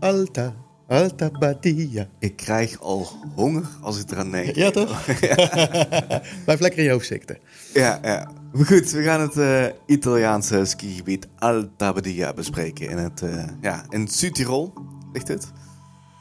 Alta, Alta Badia. Ik krijg al honger als ik eraan denk. Ja, toch? Blijf lekker in je. Ja, ja. Maar goed, we gaan het eh, Italiaanse skigebied Alta Badia bespreken. In het, uh, ja, in Zuid-Tirol ligt het.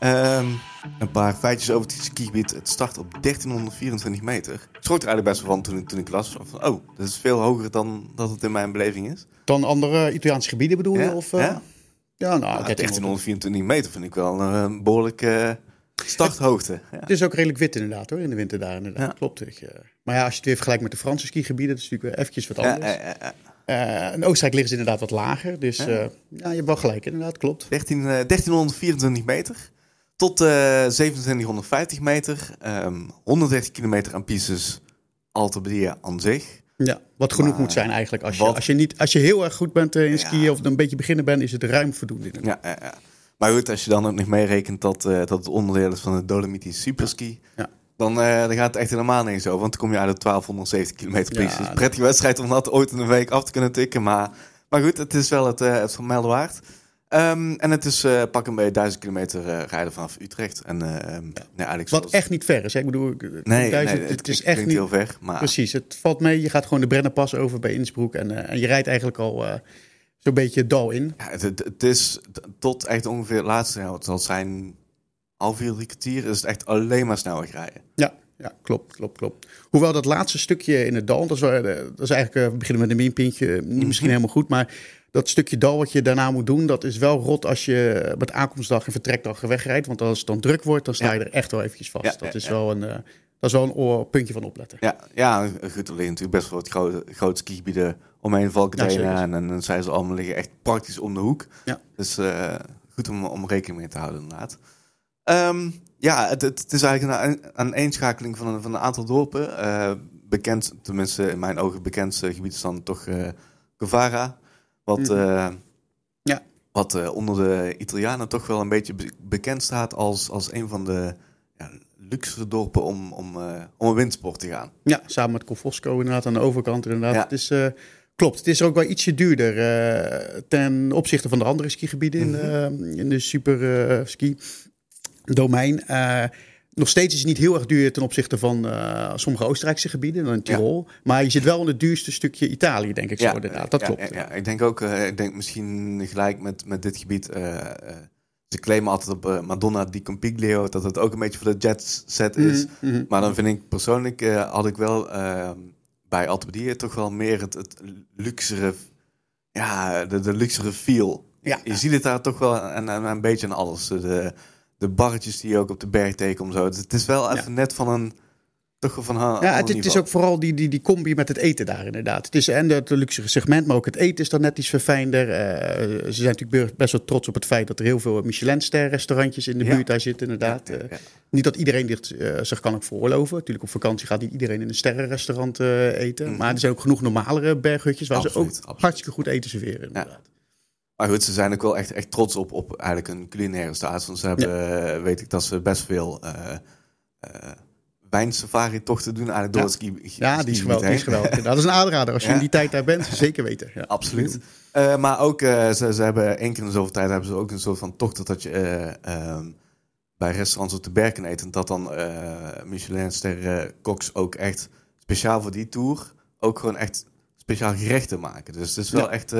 Um, een paar feitjes over het skigebied. Het start op 1324 meter. Ik schrok er eigenlijk best wel van toen ik, toen ik las. Van, oh, dat is veel hoger dan dat het in mijn beleving is. Dan andere Italiaanse gebieden bedoel je? Ja, of, uh... ja. Ja, nou, Nou, 1324 meter vind ik wel een behoorlijke starthoogte. Ja. Het is ook redelijk wit inderdaad hoor, in de winter daar inderdaad. Ja. Klopt. Ik, uh, maar ja, als je het weer vergelijkt met de Franse skigebieden, dat is natuurlijk weer eventjes wat anders. Eh, in Oostenrijk liggen ze inderdaad wat lager. Dus Ja. ja, ja je hebt wel gelijk inderdaad, klopt. 13, eh, 1324 meter tot eh 2750 meter. ehm 130 kilometer aan pistes Alta Badia aan zich. Ja, wat genoeg Maar moet zijn eigenlijk. Als je, wat- als je, niet, als je heel erg goed bent eh, in Ja. skiën of een beetje beginner bent, is het ruim voldoende. Ja, ja, ja. Maar goed, als je dan ook nog meerekent dat, eh, dat het onderdeel is van de Dolomitische Superski... Ja. Dan, eh, dan gaat het echt helemaal niet zo. Want dan kom je uit de 1270 kilometer pistes. dat- Prettige wedstrijd om dat ooit in een week af te kunnen tikken. Maar, maar goed, het is wel het, eh het vermelden waard. Ehm, en het is eh pak een beetje 1000 kilometer eh, rijden vanaf Utrecht. En nee, eigenlijk Wat echt niet ver is. Hè? Ik bedoel, Nee, duizend- nee, het, is echt niet... heel ver. Maar Precies, het valt mee. Je gaat gewoon de Brennerpas over bij Innsbruck en, en je rijdt eigenlijk al zo'n beetje het dal in. Ja, het, het, is tot echt ongeveer het laatste, nou, het zal zijn half uur, drie kwartier, is het echt alleen maar snelweg rijden. Ja, ja klopt, klopt, klopt. Hoewel dat laatste stukje in het dal, dat is, eh, dat is eigenlijk, eh, we beginnen met een minpuntje, niet Mhm. misschien helemaal goed, maar dat stukje dal wat je daarna moet doen, dat is wel rot als je met aankomstdag en vertrekdag wegrijdt. Want als het dan druk wordt, dan sta je er echt wel eventjes vast. Ja, dat, is. Wel een, eh, dat is wel een oor- puntje van opletten. Ja, ja goed, er liggen natuurlijk best wel wat grote, grote skigebieden omheen zeker. en, dan zijn ze allemaal liggen echt praktisch om de hoek. Ja. Dus eh, goed om, om rekening mee te houden inderdaad. Ehm, ja, het, is eigenlijk een aan- aaneenschakeling van een, van een aantal dorpen. Eh, bekend, tenminste in mijn ogen bekendste gebied is dan toch eh Cavara. Wat, Mhm. eh, Ja. wat eh, onder de Italianen toch wel een beetje be- bekend staat als, als een van de ja, luxere dorpen om, om, eh, om een windsport te gaan. Ja, samen met Cofosco inderdaad aan de overkant inderdaad. Ja. Het is, eh, klopt, het is ook wel ietsje duurder eh, ten opzichte van de andere skigebieden in, eh, in de super eh, ski domein. Eh, nog steeds is het niet heel erg duur ten opzichte van eh, sommige Oostenrijkse gebieden, dan Tirol. Maar je zit wel in het duurste stukje Italië, denk ik zo inderdaad. Dat ja, klopt. Ja, ja. ik denk ook, eh, ik denk misschien gelijk met, met dit gebied. ze claimen altijd op Madonna di Campiglio dat het ook een beetje voor de jet set is. Mhm, mhm. Maar dan vind ik persoonlijk, had ik wel eh, bij Altabadie toch wel meer het, het luxere, ja, de, de luxere feel. Ja. Je ziet het daar toch wel een, een, een beetje aan alles. De, de barretjes die je ook op de berg tegenkomt. Zo. Het is wel even net van een, toch van Ja, het, het is ook vooral die, die, die combi met het eten daar inderdaad. Het is en het luxere segment, maar ook het eten is dan net iets verfijnder. Eh, ze zijn natuurlijk best wel trots op het feit dat er heel veel Michelin-ster restaurantjes in de Ja. buurt daar zitten inderdaad. Ja, ja, Eh, niet dat iedereen dit eh, zich kan ook veroorloven. Natuurlijk op vakantie gaat niet iedereen in een sterrenrestaurant eh, eten. Maar er zijn ook genoeg normalere berghutjes waar ze ook absoluut. hartstikke goed eten serveren inderdaad. Maar goed, ze zijn ook wel echt, echt trots op, op eigenlijk een culinaire staat. Want ze hebben, eh, weet ik, dat ze best veel eh eh wijnsafari-tochten doen eigenlijk door Ja. het ski Ja, die is geweldig. Die is geweldig. Dat is een aanrader. Als je Ja. in die tijd daar bent, zeker weten. Ja. Absoluut. Maar ook, ze, ze hebben één keer in zoveel tijd hebben ze ook een soort van tocht dat je eh, ehm, bij restaurants op de berg kan eten. Dat dan Michelin-sterren koks ook echt speciaal voor die tour ook gewoon echt speciaal gerechten maken. Dus het is wel echt...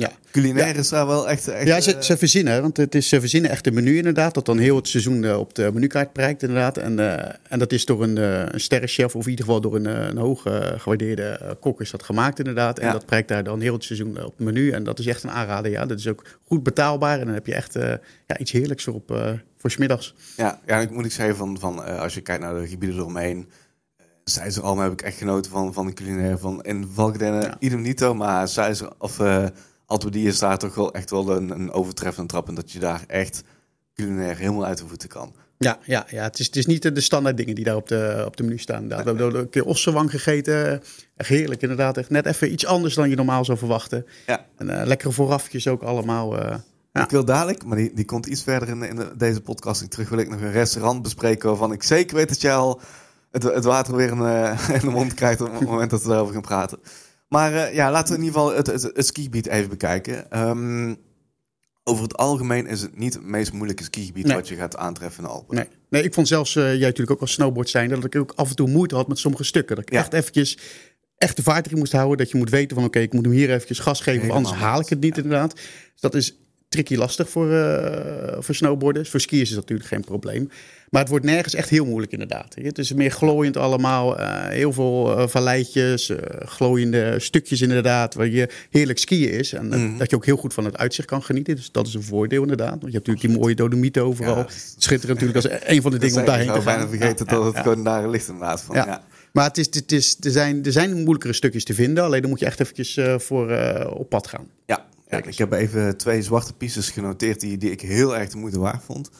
Ja. culinair Ja. is daar wel echt... echt Ja, ze, eh, ze verzinnen, want het is, ze verzinnen echt een menu inderdaad, dat dan heel het seizoen eh, op de menukaart prijkt inderdaad. En, eh, en dat is door een, eh, een sterrenchef of in ieder geval door een, eh, een hoog gewaardeerde kok is dat gemaakt inderdaad. En Ja. dat prijkt daar dan heel het seizoen op het menu. En dat is echt een aanrader, ja. Dat is ook goed betaalbaar en dan heb je echt eh, ja, iets heerlijks erop eh voor smiddags. Ja, ja, ik moet ik zeggen van, van eh, als je kijkt naar de gebieden eromheen, Seizer Alm heb ik echt genoten van, van de culinaire van in Valkendenne, Ja. idem nito, maar Seizer of uh, Altwedie is daar toch wel echt wel een, een overtreffende trap en dat je daar echt culinair helemaal uit de voeten kan. Ja, ja, ja het, is, het is niet de, standaard dingen die daar op de, op de menu staan. We hebben een keer ossenwang gegeten. Echt heerlijk, inderdaad. Echt net even iets anders dan je normaal zou verwachten. Ja. En uh, lekkere voorafjes ook allemaal. Uh, ja. Ik wil dadelijk, maar die, die komt iets verder in, in de, deze podcast terug, wil ik nog een restaurant bespreken waarvan ik zeker weet dat jij al het, het water weer in, uh, in, de mond krijgt op het moment dat we daarover gaan praten. Maar uh, ja, laten we in ieder geval het, het, het skigebied even bekijken. Um, over het algemeen is het niet het meest moeilijke skigebied Nee. wat je gaat aantreffen in de Alpen. Nee. nee, ik vond zelfs, eh, jij natuurlijk ook als snowboard zijn, dat ik ook af en toe moeite had met sommige stukken. Dat ik Ja. echt eventjes echt de vaart erin moest houden. Dat je moet weten van oké, ik moet hem hier eventjes gas geven, anders haal ik het niet inderdaad. Dus dat is tricky lastig voor, eh, voor snowboarders. Voor skiers is dat natuurlijk geen probleem. Maar het wordt nergens echt heel moeilijk inderdaad. Het is meer glooiend allemaal. eh, heel veel eh, valleitjes, glooiende stukjes inderdaad. Waar je heerlijk skiën is. En Mhm. dat je ook heel goed van het uitzicht kan genieten. Dus dat is een voordeel inderdaad. Want je hebt natuurlijk die mooie dolomieten overal. Ja, Het schitterend natuurlijk als een van de dingen om ik daarheen te gaan. bijna vergeten Ja, dat het ja. gewoon daar ligt inderdaad. Van. Ja. Maar het is, het is, er, zijn, er zijn moeilijkere stukjes te vinden. Alleen dan moet je echt eventjes voor op pad gaan. Ja, ja, ik heb even twee zwarte pistes genoteerd die, die ik heel erg de moeite waard vond.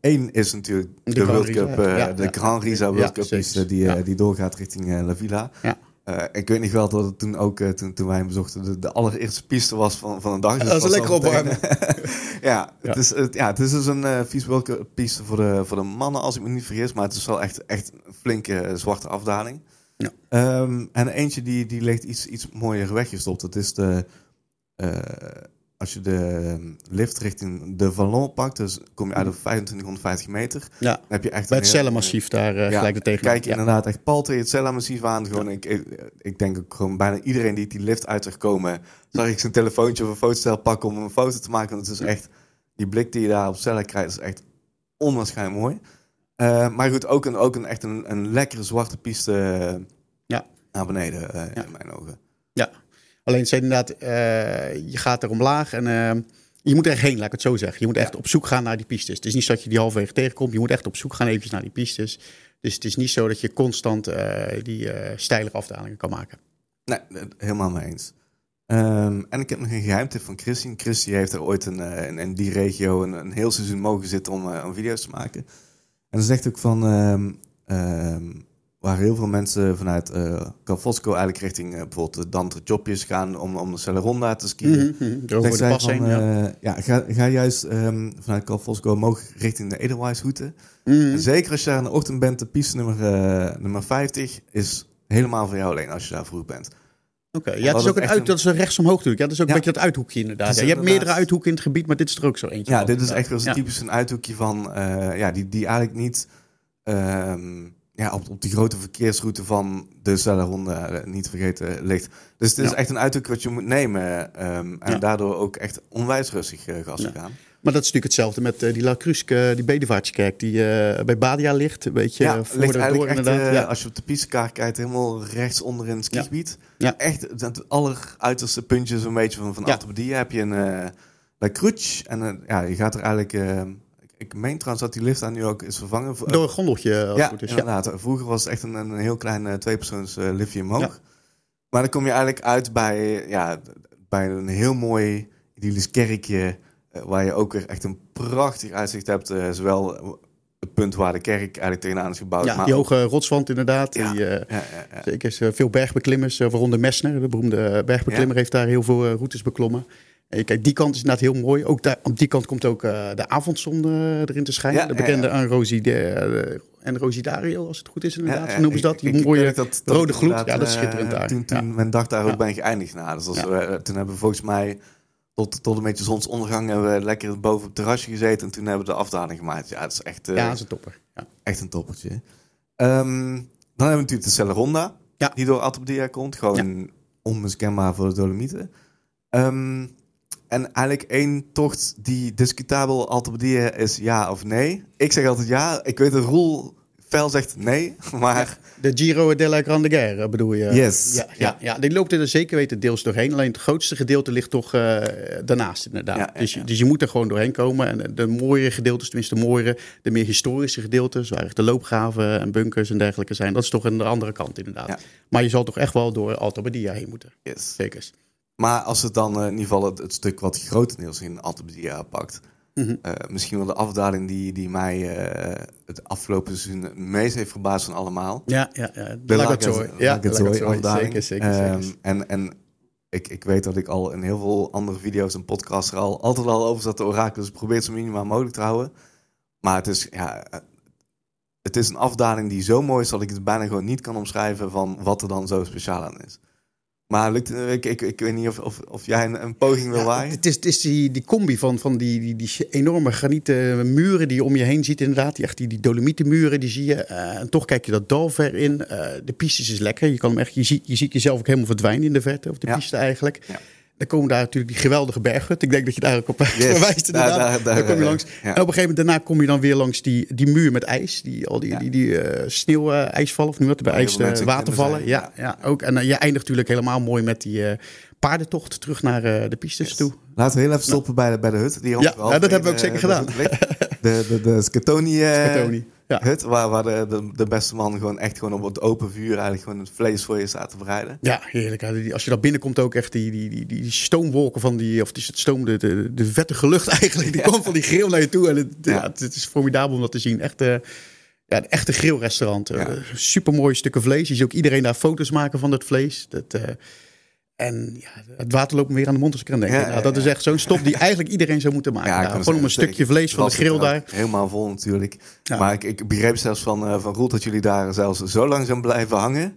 Eén is natuurlijk de, De World Risa, Cup, eh, ja, de ja. Grand Risa World Cup zeker. piste die, eh, die doorgaat richting eh, La Villa. Ja. Eh, ik weet nog wel dat het toen ook, eh, toen, toen wij hem bezochten, de, de allereerste piste was van, van een dag. Dus Dat is het was lekker opwarmen. ja, het Ja. is, het, ja, het is dus een eh vies World Cup piste voor de, voor de mannen, als ik me niet vergis. Maar het is wel echt, echt een flinke eh, zwarte afdaling. Ja. Ehm, en eentje die, die ligt iets, iets mooier weggestopt. Dat is de... eh, als je de lift richting de Vallon pakt, dus kom je uit op 2550 meter. Ja, Dan heb je echt bij het cellenmassief daar eh, ja, gelijk er tegen. Kijk je ja. inderdaad echt pal tegen het Cella-massief aan. Gewoon, ik, ik, ik denk ook gewoon bijna iedereen die die lift uit zag komen... zag ik zijn telefoontje of een fotostel pakken om een foto te maken. Want het is echt... Die blik die je daar op Cella krijgt is echt onwaarschijnlijk mooi. Eh, maar goed, ook, een, ook een, echt een, een lekkere zwarte piste Ja. naar beneden Ja. in mijn ogen. Ja, alleen het is inderdaad, eh, je gaat er omlaag en eh, je moet er echt heen, laat ik het zo zeggen. Je moet echt op zoek gaan naar die pistes. Het is niet zo dat je die halverwege tegenkomt. Je moet echt op zoek gaan eventjes naar die pistes. Dus het is niet zo dat je constant eh, die steilere afdalingen kan maken. Nee, helemaal mee eens. Ehm, en ik heb nog een geheimtip van Christine. Christy heeft er ooit een, in, in die regio een, een heel seizoen mogen zitten om, om video's te maken. En ze zegt ook van, ehm, ehm, waar heel veel mensen vanuit Calfosco eigenlijk richting eh, bijvoorbeeld de Dantre Jobjes gaan om, om de Celeronda te skiën. Door Zegt de pas van, heen, ja. eh, ja, ga, ga juist ehm, vanuit Calfosco omhoog richting de Edelweiss-route. Mhm. Zeker als je daar in de ochtend bent, de piste nummer, nummer 50 is helemaal voor jou alleen als je daar vroeg bent. Oké, ja, wat het is ook het een uit, een- dat is een rechtsomhoog natuurlijk. Ja, dat is ook Ja. een beetje dat uithoekje inderdaad. Ja, je hebt meerdere uithoeken in het gebied, maar dit is er ook zo eentje. Ja, van, dit is echt wel Ja. typisch een uithoekje van, ja, die, die eigenlijk niet ehm, ja, op, op die grote verkeersroute van de Zelleronde eh, niet vergeten ligt. Dus het is Ja. echt een uithoek wat je moet nemen ehm, en Ja. daardoor ook echt onwijs rustig eh gas Ja. gaan. Maar dat is natuurlijk hetzelfde met eh, die La Cruzke, die Bedevaartskerk, die eh, bij Badia ligt. Een beetje Ja, eh, voor ligt de eigenlijk door echt, inderdaad. eh, ja. als je op de pistekaart kijkt, helemaal rechts onder in het skigebied. Ja. Echt het, alleruiterste puntje zo'n beetje van, van Ja. Heb je een eh La Cruz. En eh, ja, je gaat er eigenlijk... ik, meen trouwens dat die lift daar nu ook is vervangen. voor- Door een gondeltje, als ja, het goed is. Ja. Vroeger was het echt een, een heel klein eh, tweepersoons eh, liftje omhoog. Ja. Maar dan kom je eigenlijk uit bij, ja, bij een heel mooi idyllisch kerkje... eh, waar je ook weer echt een prachtig uitzicht hebt. zowel het punt waar de kerk eigenlijk tegenaan is gebouwd. Ja, maar die hoge rotswand inderdaad. Ja. Die, ja, ja, ja. zeker is, veel bergbeklimmers, eh, waaronder Messner, de beroemde bergbeklimmer, heeft daar heel veel routes beklommen. En je kijkt, die kant is inderdaad heel mooi. Ook daar, op die kant komt ook eh, de avondzon eh, erin te schijnen. Ja, de ja, bekende ja. Anrosi en Rosidario, als het goed is inderdaad. Ja, noemen ze dat. Die ik- mooie dat- dat rode gloed. Ja, dat is eh, schitterend daar. Toen, toen mijn dag daar ook ben geëindigd. Nou, dus als we, eh, toen hebben we volgens mij tot, tot een beetje zonsondergang hebben we lekker boven op het terrasje gezeten. En toen hebben we de afdaling gemaakt. Ja, dat is echt, eh, Ja, dat is een topper. Ja. echt een toppertje. Ehm, dan hebben we natuurlijk de Celeronda. Ja. Die door Altabadia komt. Gewoon onmiskenbaar voor de Dolomieten. Ehm, en eigenlijk één tocht die discutabel Altabadia is ja of nee. Ik zeg altijd ja. Ik weet dat Roel fel zegt nee. Maar De Giro della Grande Guerre bedoel je? Yes. Ja, ja. Ja. die loopt er zeker weten deels doorheen. Alleen het grootste gedeelte ligt toch eh, daarnaast inderdaad. Ja, dus, dus je moet er gewoon doorheen komen. En de mooiere gedeeltes, tenminste de mooiere, de meer historische gedeeltes, waar echt de loopgraven en bunkers en dergelijke zijn, dat is toch aan de andere kant inderdaad. Ja. Maar je zal toch echt wel door Alta Badia heen moeten. yes. Zeker. Maar als het dan eh, in ieder geval het, het stuk wat grotendeels in Altabadia pakt. Mhm. eh, misschien wel de afdaling die, die mij eh, het afgelopen seizoen het meest heeft verbaasd van allemaal. Ja, ja, ja. De Lagazoi. Ja, de afdaling. Zeker, zeker, Ehm, zeker. en en ik, ik weet dat ik al in heel veel andere video's en podcasts er al altijd al over zat te orakelen. Dus ik probeer het zo minimaal mogelijk te houden. Maar het is, ja, het is een afdaling die zo mooi is dat ik het bijna gewoon niet kan omschrijven van wat er dan zo speciaal aan is. Maar lukt, ik, ik, ik weet niet of, of, of jij een, een poging wil Ja, waaien. het is, het is die, die combi van, van die, die, die enorme granieten muren die je om je heen ziet inderdaad. Die, echt die, die dolomietenmuren, die zie je. Eh, en toch kijk je dat dal ver in. Eh, de pistes is lekker. Je, kan hem echt, je, ziet, je ziet jezelf ook helemaal verdwijnen in de verte. Of de Ja. piste eigenlijk. Ja. Dan komen daar natuurlijk die geweldige berghut. Ik denk dat je daar ook op Yes. verwijst Daar- inderdaad. daar- kom je langs. ja. En op een gegeven moment daarna kom je dan weer langs die, die muur met ijs. Die, al die, Ja. die, die eh, sneeuw, eh, of nu wat, bij Waar heel ijs veel eh, watervallen. Ja, ja, ook. En je eindigt natuurlijk helemaal mooi met die paardentocht terug naar de pistes toe. Laten we heel even stoppen bij, de, bij de hut. Die Ja, ja, dat hebben we ook zeker gedaan. De, de, de Scatoni eh, Scatoni, ja. hut, waar, waar de, de, de beste man gewoon echt gewoon op het open vuur eigenlijk gewoon het vlees voor je staat te bereiden. Ja, heerlijk. Als je daar binnenkomt ook echt die, die, die, die stoomwolken van die, of die het stoom, de, de, de vettige lucht eigenlijk, die komt van die grill naar je toe. En het, ja. Ja. het, het is formidabel om dat te zien. Echt, eh, ja, een echte grillrestaurant. Ja. super mooie stukken vlees. Je ziet ook iedereen daar foto's maken van dat vlees. Dat, eh, en ja, het water loopt me weer aan de mond als ik eraan denk. Ja, nou, ja, dat is echt zo'n stop die eigenlijk iedereen zou moeten maken. Kan Gewoon om een stukje vlees van de grill daar. Helemaal vol natuurlijk. Maar ik, ik begreep zelfs van, eh, van Roel dat jullie daar zelfs zo lang zijn blijven hangen.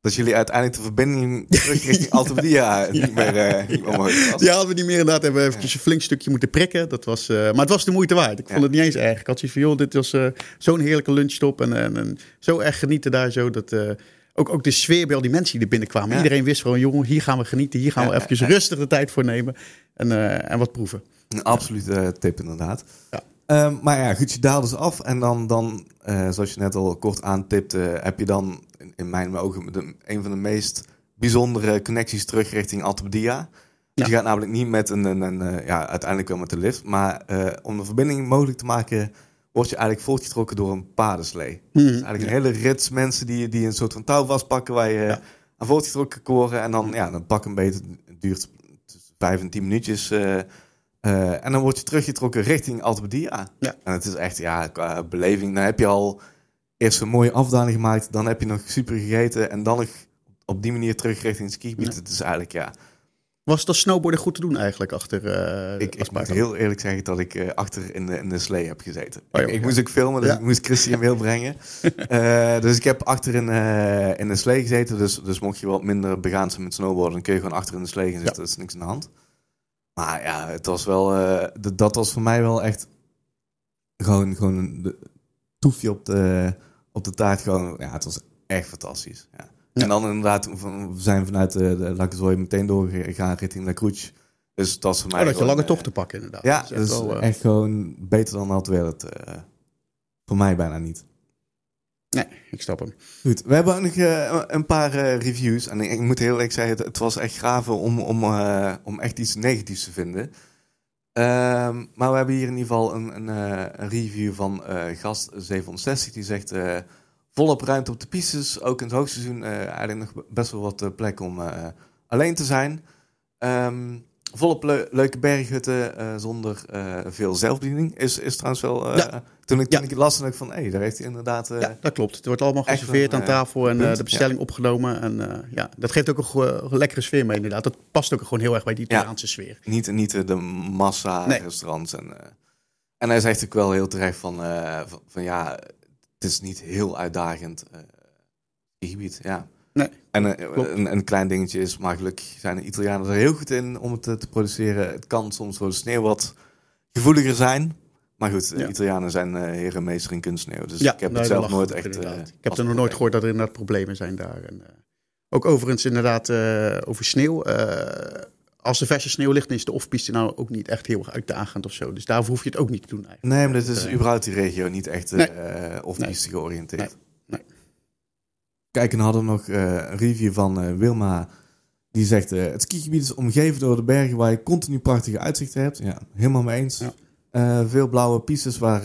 Dat jullie uiteindelijk de verbinding terug richting Altabadia niet meer, eh, niet meer was. Ja, hadden we niet meer inderdaad. Hebben we eventjes een flink stukje moeten prikken. Dat was, eh, maar het was de moeite waard. Ik vond het niet eens erg. Ik had zoiets van, joh, dit was zo'n heerlijke lunchstop. En, en, en zo erg genieten daar zo. Dat, ook, ook de sfeer bij al die mensen die er binnenkwamen. Iedereen wist gewoon, jongen, hier gaan we genieten. Hier gaan we eventjes rustig de tijd voor nemen. En, eh, en wat proeven. Een absolute eh, tip inderdaad. Ja. Ehm, maar ja, goed, je daalt dus af. En dan, dan eh, zoals je net al kort aantipte, heb je dan in, in mijn ogen de, een van de meest bijzondere connecties terug richting Altabadia. Dus Ja. Je gaat namelijk niet met een, een, een, ja, uiteindelijk wel met de lift. Maar om de verbinding mogelijk te maken, word je eigenlijk voortgetrokken door een paardenslee. Hmm. Dus eigenlijk een hele rits mensen die, die een soort van touw vastpakken waar je Ja. aan voortgetrokken kan worden. En dan, ja, dan pak een beetje, het duurt vijf en tien minuutjes. eh, eh, en dan word je teruggetrokken richting Altabadia. Ja. En het is echt, ja, qua beleving. Dan heb je al eerst een mooie afdaling gemaakt. Dan heb je nog super gegeten. En dan nog op die manier terug richting het skigebied. Ja. Het is eigenlijk, ja... Was dat snowboarden goed te doen eigenlijk achter eh Ik, ik moet heel eerlijk zeggen dat ik eh, achter in de, in de slee heb gezeten. Oh, ik, joh, ik ja. moest ook filmen, dus Ja. ik moest Christian wil brengen. Eh, dus ik heb achter in, in de slee gezeten. Dus, dus mocht je wat minder begaan zijn met snowboarden, dan kun je gewoon achter in de slee gaan zitten. Dat is niks aan de hand. Maar ja, het was wel, dat was voor mij wel echt gewoon, gewoon een toefje op de, op de taart. Gewoon, ja, het was echt fantastisch. Ja. Ja. En dan inderdaad, we zijn vanuit de, de meteen doorgegaan richting La Cruz. Dus dat was voor mij Oh, dat je lange eh, tochten pakken inderdaad. ja, Dat is echt dus wel, eh, echt gewoon beter dan Altwereld. eh voor mij bijna niet. Nee, ik snap hem. Goed, we hebben ook nog een paar reviews. En ik, ik moet heel eerlijk zeggen, het, het was echt gaaf om, om, om echt iets negatiefs te vinden. Ehm, maar we hebben hier in ieder geval een, een, een review van eh, gast 760. Die zegt volop ruimte op de pistes. Ook in het hoogseizoen eh eigenlijk nog best wel wat eh, plek om eh, alleen te zijn. Ehm, volop leu- leuke berghutten zonder veel zelfbediening. Is, is trouwens wel... Ja. Toen ik, toen Ja. ik het las, dacht ik van... Hé, daar heeft hij inderdaad... Ja, dat klopt. Het wordt allemaal geserveerd aan tafel en de bestelling opgenomen. En ja, dat geeft ook een, lekkere sfeer mee inderdaad. Dat past ook gewoon heel erg bij die Italiaanse sfeer. Niet, niet de massa Nee. restaurants. En, en hij zegt ook wel heel terecht van, van, van ja, het is niet heel uitdagend eh gebied. Ja. Nee, En eh, een, een klein dingetje is, maar gelukkig zijn de Italianen er heel goed in om het eh, te produceren. Het kan soms voor de sneeuw wat gevoeliger zijn. Maar goed, de Ja. Italianen zijn eh heren en meester in kunstsneeuw. Dus ja, ik heb het zelf nooit echt... ik heb er nog nooit gehoord dat er inderdaad problemen zijn daar. En, ook overigens inderdaad over sneeuw. Als er verse sneeuw ligt, dan is de off-piste nou ook niet echt heel erg uitdagend of zo. Dus daarvoor hoef je het ook niet te doen eigenlijk. Nee, maar dit is Eh, überhaupt die regio niet echt Nee. piste georiënteerd. Nee. Kijk, en hadden we nog eh, een review van Wilma. Die zegt, het skigebied is omgeven door de bergen waar je continu prachtige uitzichten hebt. Ja, helemaal mee eens. Ja. Veel blauwe pistes waar,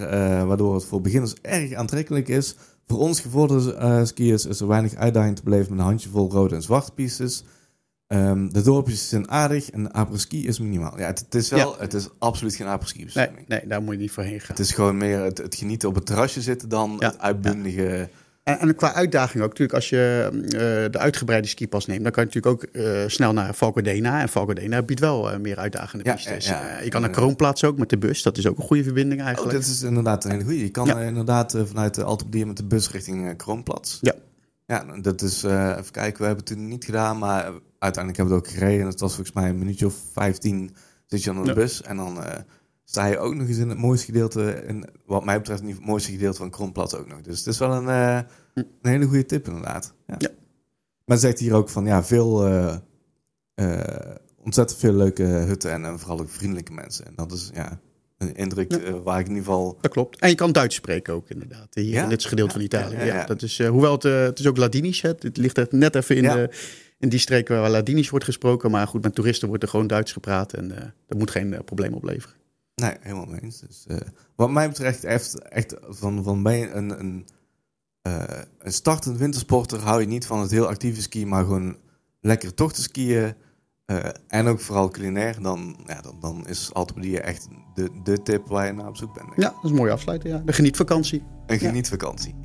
waardoor het voor beginners erg aantrekkelijk is. Voor ons gevorderde skiers is er weinig uitdaging te beleven met een handjevol rode en zwarte pistes. Ehm, de dorpjes zijn aardig en apres-ski is minimaal. Ja, het, het is wel, Ja. het is absoluut geen apres-ski Nee, bestemming. nee, daar moet je niet voor heen gaan. Het is gewoon meer het, het genieten op het terrasje zitten dan Ja. het uitbundige... En, en qua uitdaging ook. Natuurlijk, als je eh, de uitgebreide skipas neemt, dan kan je natuurlijk ook eh, snel naar Valcodena. En Valcodena biedt wel eh, meer uitdagende Ja, pistes. ja, ja. Je kan naar Kroonplaats ook met de bus. Dat is ook een goede verbinding Oh, eigenlijk. dit is inderdaad een hele goede. Je kan inderdaad vanuit de Altendier met de bus richting Kroonplatz. Ja. Ja, dat is, even kijken, we hebben het toen niet gedaan, maar uiteindelijk hebben we het ook gereden. En het was volgens mij een minuutje of 15 zit je aan de Ja. bus. En dan eh, sta je ook nog eens in het mooiste gedeelte. En wat mij betreft niet het mooiste gedeelte van Kronplat ook nog. Dus het is wel een, eh, een hele goede tip inderdaad. Ja. Ja. Maar zegt hier ook van ja, veel, eh, ontzettend veel leuke hutten en, vooral ook vriendelijke mensen. En dat is ja, een indruk Ja. waar ik in ieder geval... Dat klopt. En je kan Duits spreken ook inderdaad. Hier Ja? in dit gedeelte Ja, van Italië. ja, dat is, hoewel het, het is ook Ladinisch. Hè. Het ligt echt net even in, de, in die streek waar Ladinisch wordt gesproken. Maar goed, met toeristen wordt er gewoon Duits gepraat. En eh, dat moet geen eh, probleem opleveren. Nee, helemaal mee eens. Dus, eh, wat mij betreft echt, echt van, van mij een, een, eh, een startend wintersporter hou je niet van het heel actieve skiën, maar gewoon lekker tochten skiën. eh, en ook vooral culinair, dan, ja, dan, dan is Altabedie echt de, de tip waar je naar op zoek bent. Ja, dat is een mooie afsluiter. Ja. De genietvakantie. Een genietvakantie.